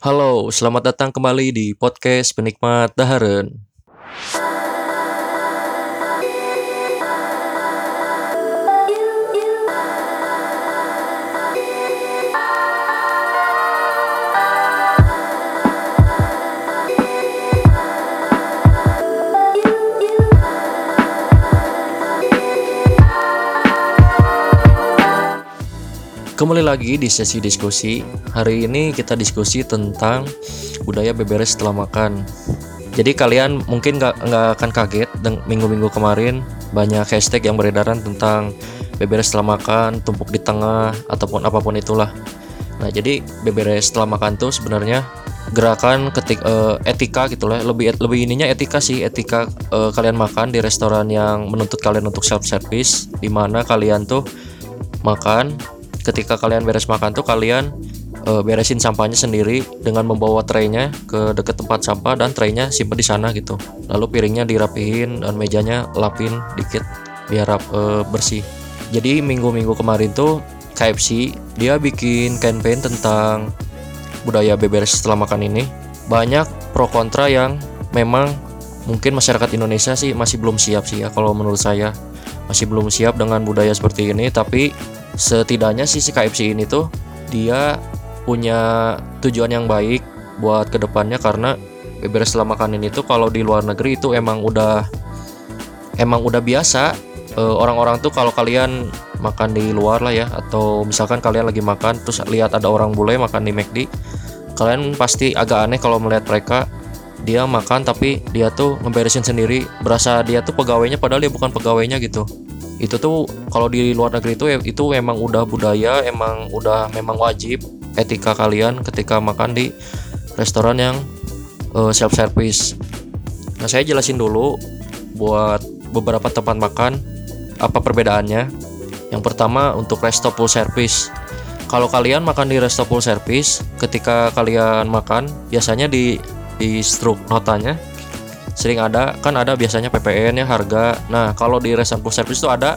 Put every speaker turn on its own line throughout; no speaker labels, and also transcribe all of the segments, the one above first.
Halo, selamat datang kembali di podcast Penikmat Daharen. Kembali lagi di sesi diskusi. Hari ini kita diskusi tentang budaya beberes setelah makan. Jadi kalian mungkin nggak nggak akan kaget minggu-minggu kemarin banyak hashtag yang beredaran tentang beberes setelah makan, tumpuk di tengah ataupun apa pun itulah. Nah jadi beberes setelah makan tuh sebenarnya gerakan ketik uh, etika gitu lah lebih lebih ininya etika sih etika uh, kalian makan di restoran yang menuntut kalian untuk self service di mana kalian tuh makan ketika kalian beres makan tuh kalian uh, beresin sampahnya sendiri dengan membawa traynya ke dekat tempat sampah dan traynya simpan di sana gitu. Lalu piringnya dirapihin dan mejanya lapin dikit biar uh, bersih. Jadi minggu-minggu kemarin tuh KFC dia bikin campaign tentang budaya beberes setelah makan ini. Banyak pro kontra yang memang mungkin masyarakat Indonesia sih masih belum siap sih ya kalau menurut saya masih belum siap dengan budaya seperti ini tapi setidaknya sih si KFC ini tuh dia punya tujuan yang baik buat ke depannya karena beberes setelah makan ini tuh kalau di luar negeri itu emang udah emang udah biasa eh, orang-orang tuh kalau kalian makan di luar lah ya atau misalkan kalian lagi makan terus lihat ada orang bule makan di McD kalian pasti agak aneh kalau melihat mereka dia makan tapi dia tuh ngeberesin sendiri berasa dia tuh pegawainya padahal dia bukan pegawainya gitu itu tuh kalau di luar negeri itu itu emang udah budaya emang udah memang wajib etika kalian ketika makan di restoran yang uh, eh, self service nah saya jelasin dulu buat beberapa tempat makan apa perbedaannya. Yang pertama untuk resto full service. Kalau kalian makan di resto full service ketika kalian makan biasanya di di struk notanya sering ada kan ada biasanya PPN ya harga. Nah kalau di full service itu ada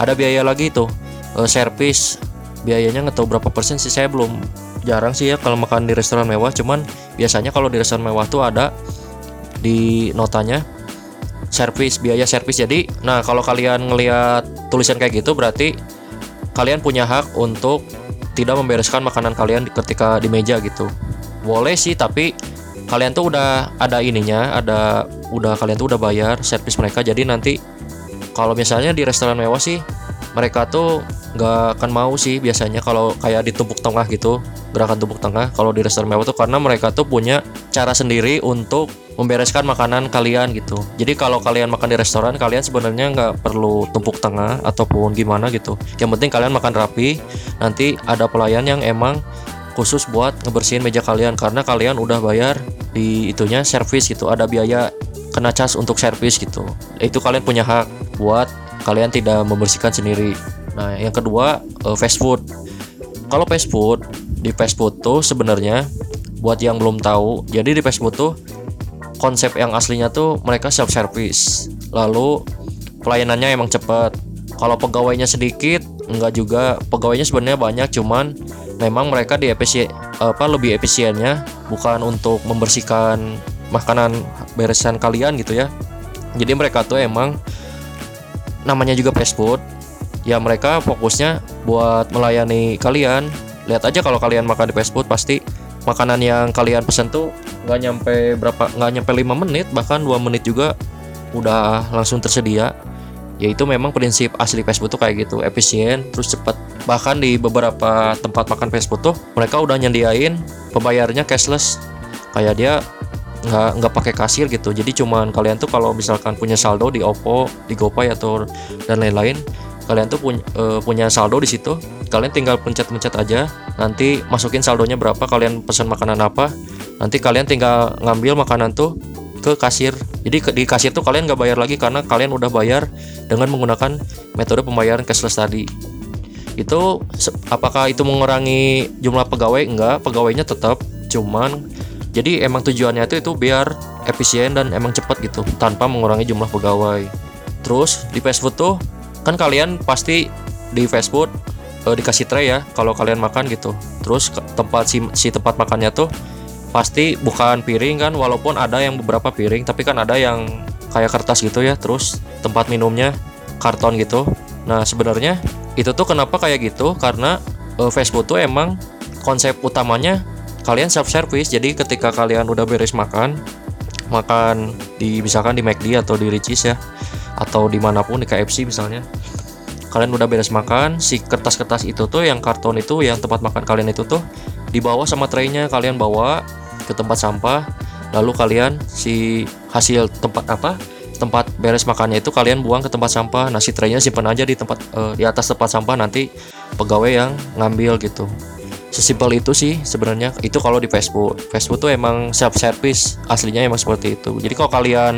ada biaya lagi tuh e, service. Biayanya nggak tahu berapa persen sih saya belum jarang sih ya kalau makan di restoran mewah. Cuman biasanya kalau di restoran mewah tuh ada di notanya service biaya service. Jadi nah kalau kalian ngelihat tulisan kayak gitu berarti kalian punya hak untuk tidak membereskan makanan kalian ketika di meja gitu. Boleh sih tapi kalian tuh udah ada ininya ada udah kalian tuh udah bayar servis mereka. Jadi nanti kalau misalnya di restoran mewah sih mereka tuh nggak akan mau sih biasanya kalau kayak di tumpuk tengah gitu gerakan tumpuk tengah. Kalau di restoran mewah tuh karena mereka tuh punya cara sendiri untuk membereskan makanan kalian gitu. Jadi kalau kalian makan di restoran kalian sebenarnya nggak perlu tumpuk tengah ataupun gimana gitu. Yang penting kalian makan rapi nanti ada pelayan yang emang khusus buat ngebersihin meja kalian karena kalian udah bayar di itunya servis gitu. Ada biaya kena cas untuk servis gitu. Itu kalian punya hak buat kalian tidak membersihkan sendiri. Nah yang kedua uh, fast food. Kalau fast food di fast food tuh sebenarnya buat yang belum tahu jadi di fast food tuh konsep yang aslinya tuh mereka self service lalu pelayanannya emang cepat kalau pegawainya sedikit enggak juga. Pegawainya sebenarnya banyak cuman memang mereka di efisien apa lebih efisiennya bukan untuk membersihkan makanan beresan kalian gitu ya. Jadi mereka tuh emang namanya juga fast food. Ya mereka fokusnya buat melayani kalian. Lihat aja kalau kalian makan di fast food pasti makanan yang kalian pesen tuh nggak nyampe berapa nggak nyampe 5 menit bahkan dua menit juga udah langsung tersedia. Yaitu memang prinsip asli fast food tuh kayak gitu efisien terus cepat bahkan di beberapa tempat makan fast food tuh mereka udah nyediain pembayarnya cashless. Kayak dia nggak nggak pakai kasir gitu. Jadi cuman kalian tuh kalau misalkan punya saldo di Oppo di GoPay atau dan lain-lain kalian tuh punya uh, punya saldo di situ. Kalian tinggal pencet-pencet aja. Nanti masukin saldonya berapa kalian pesan makanan apa nanti kalian tinggal ngambil makanan tuh ke kasir. Jadi di kasir tuh kalian nggak bayar lagi karena kalian udah bayar dengan menggunakan metode pembayaran cashless tadi itu apakah itu mengurangi jumlah pegawai? Enggak pegawainya tetap. Cuman jadi emang tujuannya itu itu biar efisien dan emang cepat gitu tanpa mengurangi jumlah pegawai. Terus di fast food tuh kan kalian pasti di fast food eh, dikasih tray ya kalau kalian makan gitu. Terus tempat si, si tempat makannya tuh pasti bukan piring kan walaupun ada yang beberapa piring tapi kan ada yang kayak kertas gitu ya. Terus tempat minumnya karton gitu. Nah sebenarnya itu tuh kenapa kayak gitu? Karena uh, fast food tuh emang konsep utamanya kalian self service jadi ketika kalian udah beres makan makan di misalkan di McD atau di Ricis ya atau di mana pun di KFC misalnya kalian udah beres makan si kertas-kertas itu tuh yang karton itu yang tempat makan kalian itu tuh dibawa sama traynya kalian bawa ke tempat sampah lalu kalian si hasil tempat apa tempat beres makannya itu kalian buang ke tempat sampah. Nasi traynya simpan aja di tempat uh, di atas tempat sampah nanti pegawai yang ngambil gitu. Sesimpel itu sih sebenarnya. Itu kalau di Facebook Facebook tuh emang self service aslinya emang seperti itu. Jadi kalau kalian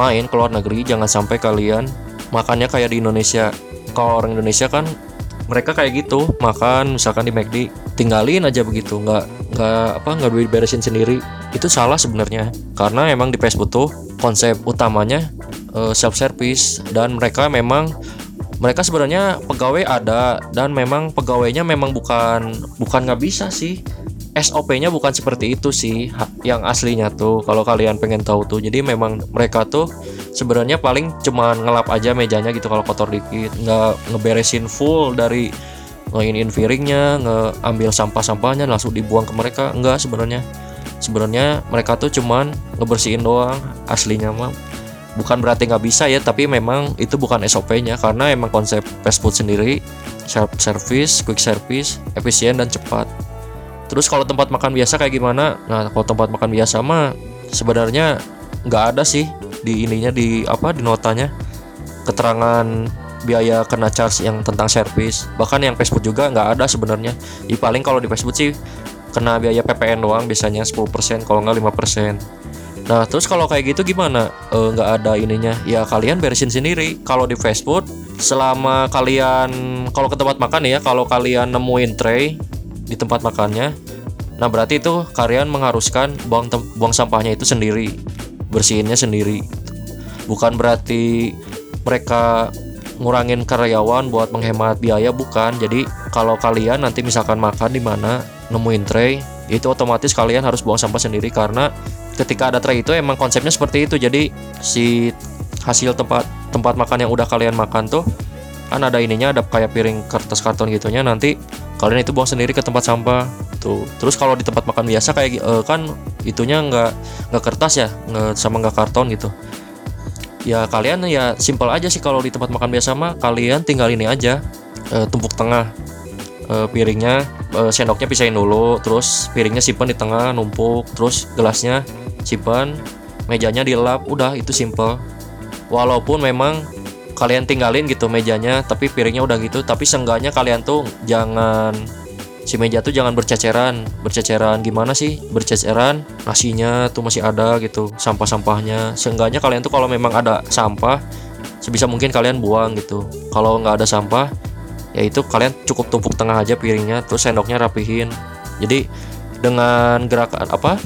main ke luar negeri jangan sampai kalian makannya kayak di Indonesia. Kalau orang Indonesia kan mereka kayak gitu makan misalkan di McD tinggalin aja begitu. Nggak nggak apa nggak beresin sendiri. Itu salah sebenarnya. Karena emang di Facebook tuh konsep utamanya eh, self service dan mereka memang mereka sebenarnya pegawai ada dan memang pegawainya memang bukan bukan nggak bisa sih. SOP-nya bukan seperti itu sih yang aslinya tuh kalau kalian pengen tahu tuh. Jadi memang mereka tuh sebenarnya paling cuman ngelap aja mejanya gitu kalau kotor dikit. Nggak ngeberesin full dari ngeinin ngeambil sampah-sampahnya langsung dibuang ke mereka. Enggak sebenarnya sebenarnya mereka tuh cuman ngebersihin doang aslinya mah. Bukan berarti nggak bisa ya tapi memang itu bukan SOP-nya karena emang konsep fast food sendiri self service quick service efisien dan cepat. Terus kalau tempat makan biasa kayak gimana? Nah kalau tempat makan biasa mah sebenarnya nggak ada sih di ininya di apa di notanya. Keterangan biaya kena charge yang tentang service. Bahkan yang fast food juga nggak ada sebenarnya. Di paling kalau di fast food sih kena biaya PPN doang biasanya 10% kalau nggak 5% Nah terus kalau kayak gitu gimana? Eh, nggak e, ada ininya? Ya kalian beresin sendiri. Kalau di fast food, selama kalian kalau ke tempat makan ya, kalau kalian nemuin tray di tempat makannya, nah berarti itu kalian mengharuskan buang buang sampahnya itu sendiri, bersihinnya sendiri. Bukan berarti mereka ngurangin karyawan buat menghemat biaya bukan. Jadi kalau kalian nanti misalkan makan di mana nemuin tray, itu otomatis kalian harus buang sampah sendiri karena ketika ada tray itu emang konsepnya seperti itu. Jadi si hasil tempat tempat makan yang udah kalian makan tuh kan ada ininya ada kayak piring kertas karton gitunya nanti kalian itu buang sendiri ke tempat sampah. Tuh. Terus kalau di tempat makan biasa kayak uh, kan itunya nggak nggak kertas ya nggak sama nggak karton gitu. Ya kalian ya simple aja sih kalau di tempat makan biasa mah kalian tinggal ini aja uh, tumpuk tengah uh, piringnya uh, sendoknya pisahin dulu terus piringnya simpan di tengah numpuk terus gelasnya simpan mejanya dilap udah itu simple. Walaupun memang kalian tinggalin gitu mejanya tapi piringnya udah gitu tapi seenggaknya kalian tuh jangan si meja tuh jangan berceceran. Berceceran gimana sih? Berceceran nasinya tuh masih ada gitu sampah-sampahnya. Seenggaknya kalian tuh kalau memang ada sampah sebisa mungkin kalian buang gitu. Kalau nggak ada sampah ya itu kalian cukup tumpuk tengah aja piringnya terus sendoknya rapihin. Jadi dengan gerakan apa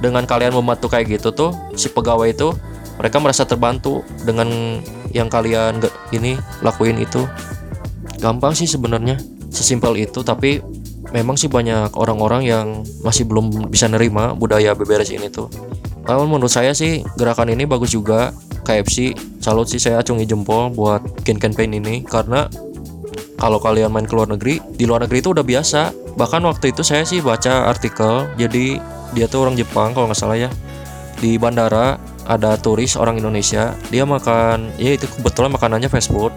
dengan kalian membantu kayak gitu tuh si pegawai itu mereka merasa terbantu dengan yang kalian ini lakuin itu. Gampang sih sebenarnya sesimpel itu tapi memang sih banyak orang-orang yang masih belum bisa nerima budaya beberes ini tuh. Namun menurut saya sih gerakan ini bagus juga. KFC salut sih saya acungi jempol buat campaign ini karena kalau kalian main ke luar negeri di luar negeri itu udah biasa. Bahkan waktu itu saya sih baca artikel jadi dia tuh orang Jepang kalau nggak salah ya. Di bandara ada turis orang Indonesia dia makan ya itu kebetulan makanannya fast food.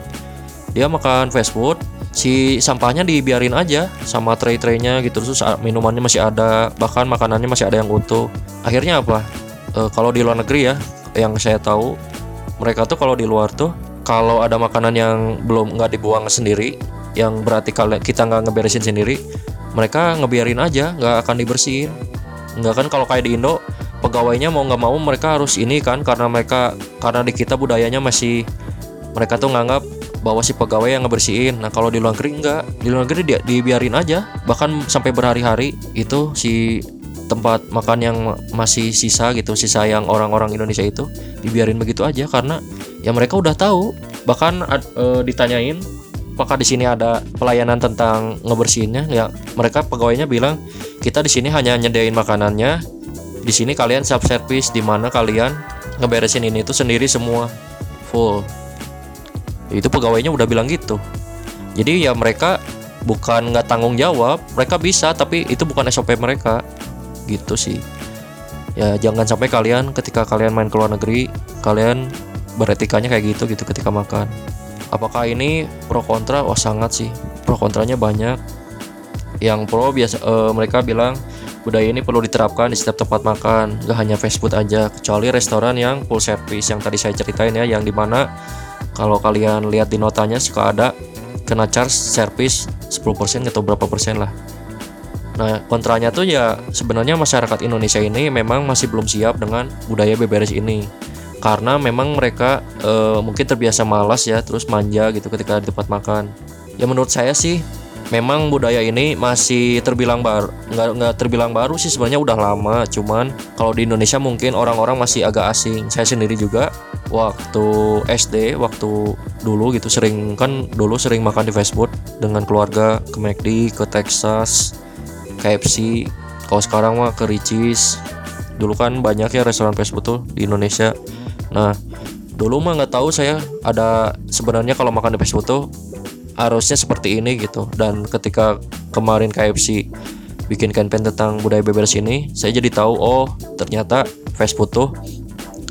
Dia makan fast food si sampahnya dibiarin aja sama tray-traynya gitu terus minumannya masih ada bahkan makanannya masih ada yang utuh. Akhirnya apa? E, kalau di luar negeri ya yang saya tahu mereka tuh kalau di luar tuh kalau ada makanan yang belum nggak dibuang sendiri yang berarti kalau kita nggak ngeberesin sendiri mereka ngebiarin aja nggak akan dibersihin. Nggak kan kalau kayak di Indo pegawainya mau nggak mau mereka harus ini kan karena mereka karena di kita budayanya masih mereka tuh nganggap bahwa si pegawai yang ngebersihin. Nah kalau di luar negeri enggak di luar negeri dia dibiarin aja. Bahkan sampai berhari-hari itu si tempat makan yang masih sisa gitu sisa yang orang-orang Indonesia itu dibiarin begitu aja karena ya mereka udah tahu. Bahkan e, ditanyain apakah di sini ada pelayanan tentang ngebersihinnya? Ya mereka pegawainya bilang kita di sini hanya nyediain makanannya. Di sini kalian self service di mana kalian ngeberesin ini itu sendiri semua full. Itu pegawainya udah bilang gitu. Jadi ya mereka bukan nggak tanggung jawab mereka bisa tapi itu bukan SOP mereka gitu sih. Ya jangan sampai kalian ketika kalian main ke luar negeri kalian beretikanya kayak gitu gitu ketika makan. Apakah ini pro kontra? Wah sangat sih. Pro kontranya banyak. Yang pro biasa uh, mereka bilang budaya ini perlu diterapkan di setiap tempat makan. Gak hanya fast food aja kecuali restoran yang full service. Yang tadi saya ceritain ya yang di mana kalau kalian lihat di notanya suka ada kena charge service 10% atau berapa persen lah Nah, kontranya tuh ya sebenarnya masyarakat Indonesia ini memang masih belum siap dengan budaya beberes ini. Karena memang mereka e, mungkin terbiasa malas ya terus manja gitu ketika di tempat makan. Ya menurut saya sih memang budaya ini masih terbilang baru nggak nggak terbilang baru sih sebenarnya udah lama. Cuman kalau di Indonesia mungkin orang-orang masih agak asing. Saya sendiri juga waktu SD waktu dulu gitu sering kan dulu sering makan di fast food dengan keluarga ke McD ke Texas KFC kalau sekarang mah ke Ricis dulu kan banyak ya restoran fast food tuh di Indonesia Nah, dulu mah nggak tahu saya ada sebenarnya kalau makan di fast food tuh harusnya seperti ini gitu. Dan ketika kemarin KFC bikin campaign tentang budaya beberes ini, saya jadi tahu oh ternyata fast food tuh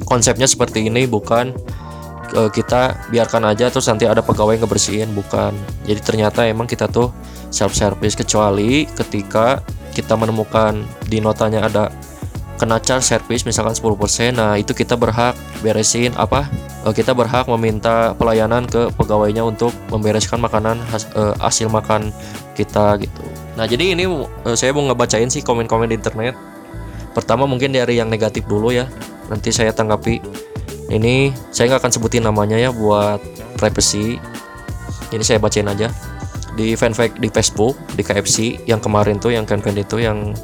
konsepnya seperti ini bukan uh, kita biarkan aja terus nanti ada pegawai yang ngebersihin bukan. Jadi ternyata emang kita tuh self service kecuali ketika kita menemukan di notanya ada kena charge service misalkan 10% nah itu kita berhak beresin apa uh, kita berhak meminta pelayanan ke pegawainya untuk membereskan makanan uh, hasil makan kita gitu. Nah jadi ini uh, saya mau ngebacain sih komen-komen di internet. Pertama mungkin dari yang negatif dulu ya. Nanti saya tanggapi. Ini saya nggak akan sebutin namanya ya buat privacy. Ini saya bacain aja di fanfic di Facebook di KFC yang kemarin tuh yang campaign itu yang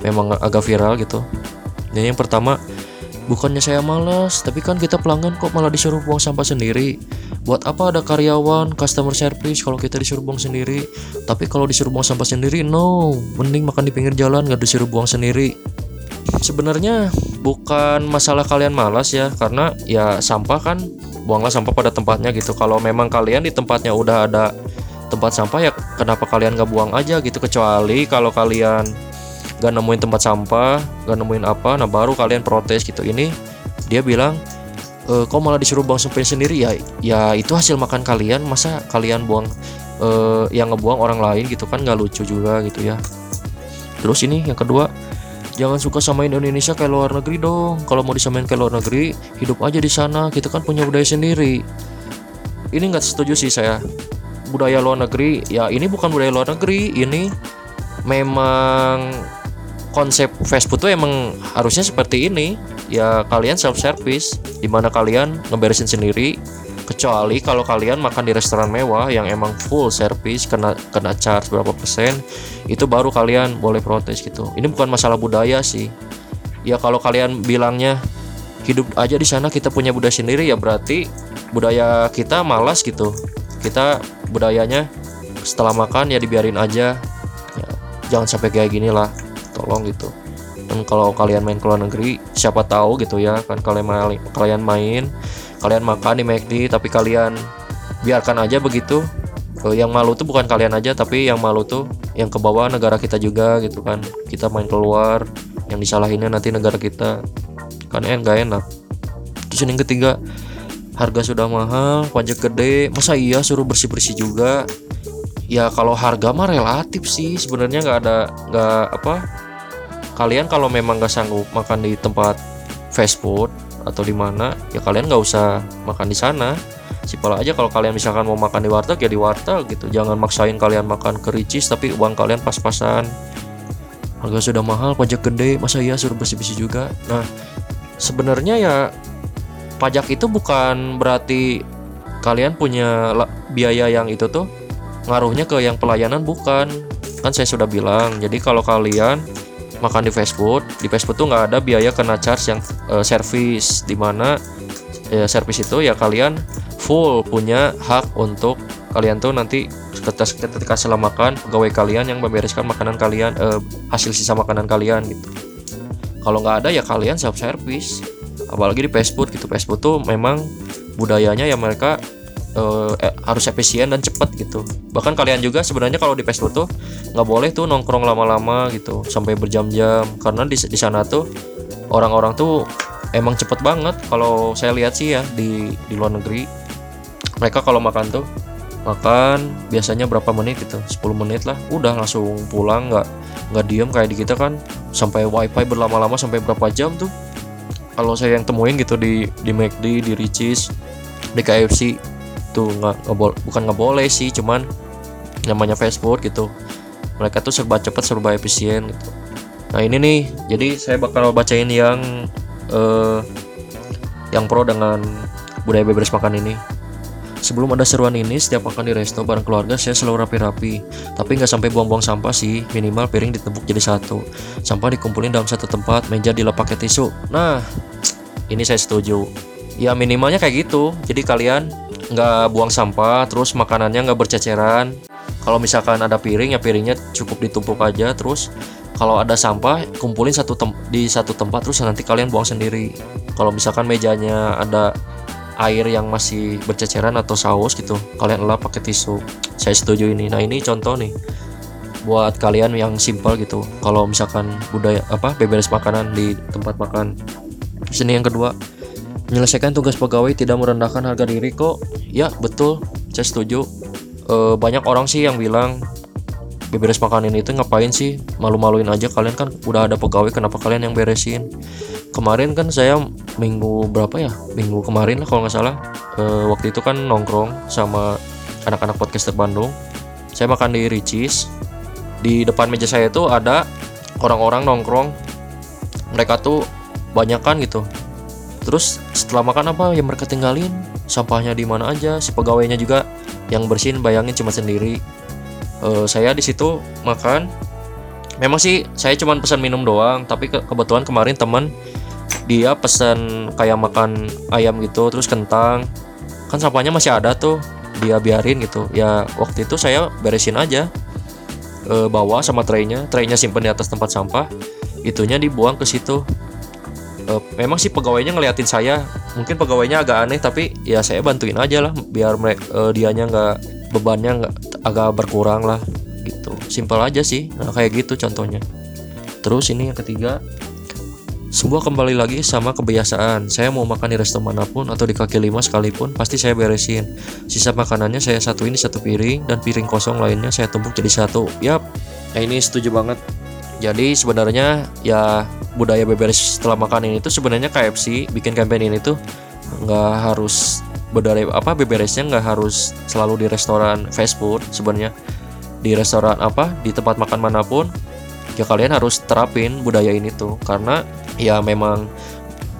memang agak viral gitu dan yang pertama, bukannya saya malas, tapi kan kita pelanggan kok malah disuruh buang sampah sendiri. Buat apa ada karyawan, customer service kalau kita disuruh buang sendiri? Tapi kalau disuruh buang sampah sendiri, no. Mending makan di pinggir jalan, nggak disuruh buang sendiri. Sebenarnya bukan masalah kalian malas ya, karena ya sampah kan buanglah sampah pada tempatnya gitu. Kalau memang kalian di tempatnya udah ada tempat sampah ya kenapa kalian nggak buang aja gitu? Kecuali kalau kalian gak nemuin tempat sampah gak nemuin apa nah baru kalian protes gitu. Ini dia bilang e, kok malah disuruh buang sampah sendiri? Ya ya itu hasil makan kalian. Masa kalian buang e, yang ngebuang orang lain gitu kan nggak lucu juga gitu ya. Terus ini yang kedua jangan suka samain Indonesia kayak luar negeri dong. Kalau mau disamain kayak luar negeri hidup aja di sana. Kita kan punya budaya sendiri. Ini nggak setuju sih saya budaya luar negeri ya ini bukan budaya luar negeri ini memang konsep fast food tuh emang harusnya seperti ini. Ya kalian self service di mana kalian ngeberesin sendiri kecuali kalau kalian makan di restoran mewah yang emang full service kena kena charge berapa persen itu baru kalian boleh protes gitu. Ini bukan masalah budaya sih. Ya kalau kalian bilangnya hidup aja di sana kita punya budaya sendiri ya berarti budaya kita malas gitu kita budayanya setelah makan ya dibiarin aja. Ya, jangan sampai kayak gini lah. Tolong gitu. Dan kalau kalian main ke luar negeri siapa tahu gitu ya kan kalian main kalian main kalian makan di McD tapi kalian biarkan aja begitu. Yang malu tuh bukan kalian aja tapi yang malu tuh yang ke bawah negara kita juga gitu kan. Kita main keluar yang disalahinnya nanti negara kita. Kan en gak enak. Terus yang ketiga harga sudah mahal pajak gede masa iya suruh bersih bersih juga? Ya kalau harga mah relatif sih sebenarnya nggak ada nggak apa kalian kalau memang nggak sanggup makan di tempat fast food atau di mana ya kalian nggak usah makan di sana. Simpel aja kalau kalian misalkan mau makan di warteg ya di warteg gitu. Jangan maksain kalian makan ke Ricis tapi uang kalian pas-pasan. Harga sudah mahal pajak gede masa iya suruh bersih-bersih juga? Nah sebenarnya ya pajak itu bukan berarti kalian punya biaya yang itu tuh ngaruhnya ke yang pelayanan bukan. Kan saya sudah bilang jadi kalau kalian makan di fast food di fast food tuh nggak ada biaya kena charge yang uh, service di mana ya, service itu ya kalian full punya hak untuk kalian tuh nanti ketika, setelah makan pegawai kalian yang membereskan makanan kalian eh, hasil sisa makanan kalian gitu. Kalau nggak ada ya kalian self service apalagi di fast food gitu. Fast food tuh memang budayanya ya mereka uh, eh, harus efisien dan cepat gitu. Bahkan kalian juga sebenarnya kalau di fast food tuh nggak boleh tuh nongkrong lama-lama gitu sampai berjam-jam. Karena di, di sana tuh orang-orang tuh emang cepet banget. Kalau saya lihat sih ya di di luar negeri mereka kalau makan tuh makan biasanya berapa menit gitu? 10 menit lah. Udah langsung pulang nggak nggak diem kayak di kita kan. Sampai wifi berlama-lama sampai berapa jam tuh kalau saya yang temuin gitu di di McD di Ricis di KFC tuh nggak bukan nggak boleh sih cuman namanya fast food gitu. Mereka tuh serba cepat serba efisien gitu. Nah ini nih jadi saya bakal bacain yang uh, yang pro dengan budaya bebas makan ini Sebelum ada seruan ini, setiap makan di resto bareng keluarga saya selalu rapi-rapi. Tapi nggak sampai buang-buang sampah sih, minimal piring ditempuk jadi satu. Sampah dikumpulin dalam satu tempat, meja dilap pakai tisu. Nah, ini saya setuju. Ya minimalnya kayak gitu. Jadi kalian nggak buang sampah, terus makanannya nggak berceceran. Kalau misalkan ada piring ya piringnya cukup ditumpuk aja, terus kalau ada sampah kumpulin satu di satu tempat terus nanti kalian buang sendiri. Kalau misalkan mejanya ada air yang masih berceceran atau saus gitu. Kalian lap pakai tisu. Saya setuju ini. Nah ini contoh nih buat kalian yang simple gitu. Kalau misalkan budaya apa beberes makanan di tempat makan. Sini yang kedua menyelesaikan tugas pegawai tidak merendahkan harga diri kok. Ya betul. Saya setuju. E, banyak orang sih yang bilang beberes makanan itu ngapain sih? Malu-maluin aja kalian kan udah ada pegawai kenapa kalian yang beresin? Kemarin kan saya minggu berapa ya? Minggu kemarin lah kalau nggak salah. E, waktu itu kan nongkrong sama anak-anak podcaster Bandung. Saya makan di Ricis. Di depan meja saya itu ada orang-orang nongkrong. Mereka tuh banyak kan gitu. Terus setelah makan apa yang mereka tinggalin? Sampahnya di mana aja? Si pegawainya juga yang bersihin bayangin cuma sendiri. E, saya di situ makan. Memang sih saya cuma pesan minum doang. Tapi ke kebetulan kemarin teman dia pesan kayak makan ayam gitu terus kentang. Kan sampahnya masih ada tuh dia biarin gitu. Ya waktu itu saya beresin aja e, bawa sama traynya. Traynya simpen di atas tempat sampah. Itunya dibuang ke situ. E, memang sih pegawainya ngeliatin saya. Mungkin pegawainya agak aneh tapi ya saya bantuin aja lah biar mereka e, dianya nggak bebannya nggak agak berkurang lah gitu. Simpel aja sih nah kayak gitu contohnya. Terus ini yang ketiga sebuah kembali lagi sama kebiasaan. Saya mau makan di resto mana pun atau di kaki lima sekalipun, pasti saya beresin. Sisa makanannya saya satu ini satu piring dan piring kosong lainnya saya tumpuk jadi satu. Yap, nah ini setuju banget. Jadi sebenarnya ya budaya beberes setelah makan ini tuh sebenarnya KFC bikin campaign ini tuh nggak harus budaya apa beberesnya nggak harus selalu di restoran fast food sebenarnya di restoran apa di tempat makan mana pun ya kalian harus terapin budaya ini tuh karena ya memang.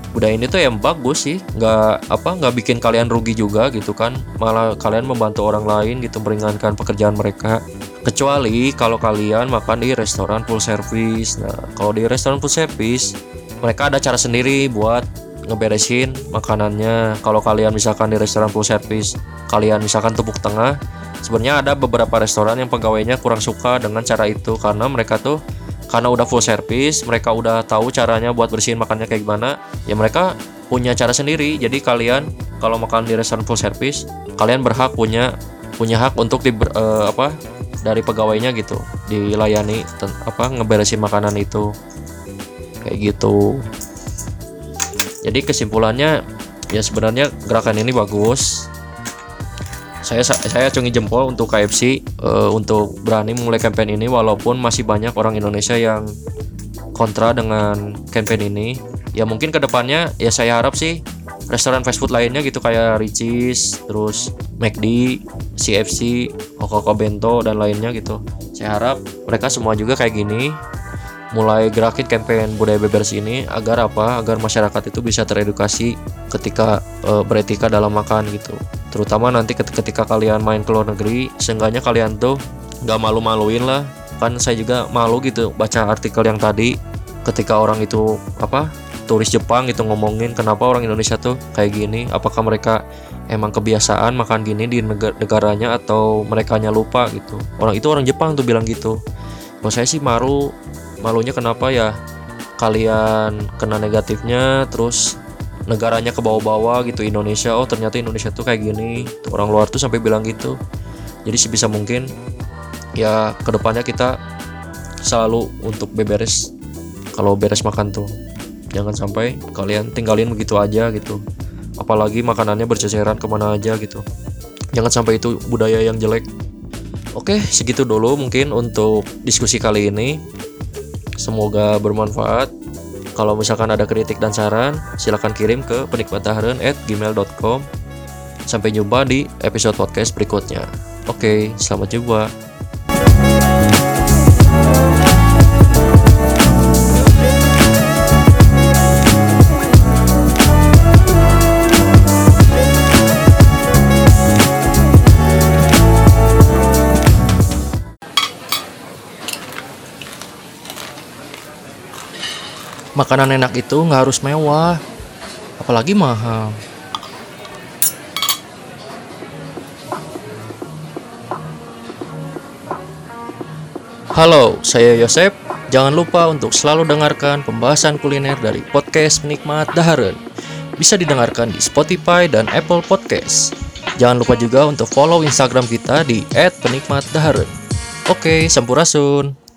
Budaya ini tuh yang bagus sih. Nggak apa nggak bikin kalian rugi juga gitu kan. Malah kalian membantu orang lain gitu meringankan pekerjaan mereka. Kecuali kalau kalian makan di restoran full service. Nah kalau di restoran full service mereka ada cara sendiri buat ngeberesin makanannya. Kalau kalian misalkan di restoran full service kalian misalkan tepuk tengah sebenarnya ada beberapa restoran yang pegawainya kurang suka dengan cara itu. Karena mereka tuh karena udah full service mereka udah tahu caranya buat bersihin makannya kayak gimana ya mereka punya cara sendiri. Jadi kalian kalau makan di restoran full service kalian berhak punya punya hak untuk di uh, apa dari pegawainya gitu dilayani apa ngeberesin makanan itu. Kayak gitu. Jadi kesimpulannya ya sebenarnya gerakan ini bagus saya saya acungi jempol untuk KFC uh, eh, untuk berani memulai campaign ini walaupun masih banyak orang Indonesia yang kontra dengan campaign ini. Ya mungkin ke depannya ya saya harap sih restoran fast food lainnya gitu kayak Ricis terus McD CFC Koko Bento dan lainnya gitu. Saya harap mereka semua juga kayak gini mulai gerakin campaign budaya bebas ini agar apa? Agar masyarakat itu bisa teredukasi ketika e, beretika dalam makan gitu. Terutama nanti ketika kalian main ke luar negeri seenggaknya kalian tuh nggak malu-maluin lah. Kan saya juga malu gitu baca artikel yang tadi ketika orang itu apa turis Jepang gitu ngomongin kenapa orang Indonesia tuh kayak gini? Apakah mereka emang kebiasaan makan gini di negaranya atau mereka lupa gitu? Orang itu orang Jepang tuh bilang gitu. Kalau saya sih malu malunya kenapa ya? Kalian kena negatifnya terus negaranya ke bawah-bawah gitu Indonesia. Oh ternyata Indonesia tuh kayak gini. Tuh, orang luar tuh sampai bilang gitu. Jadi sebisa mungkin ya ke depannya kita selalu untuk beberes. Kalau beres makan tuh jangan sampai kalian tinggalin begitu aja gitu. Apalagi makanannya berceceran ke mana aja gitu. Jangan sampai itu budaya yang jelek. Oke segitu dulu mungkin untuk diskusi kali ini semoga bermanfaat kalau misalkan ada kritik dan saran, silahkan kirim ke penikmataharen@gmail.com. Sampai jumpa di episode podcast berikutnya. Oke, selamat jumpa. Makanan enak itu nggak harus mewah apalagi mahal Halo, saya Yosep. Jangan lupa untuk selalu dengarkan pembahasan kuliner dari podcast Penikmat Daharen. Bisa didengarkan di Spotify dan Apple Podcast. Jangan lupa juga untuk follow Instagram kita di @penikmatdaharen. Oke, sampurasun.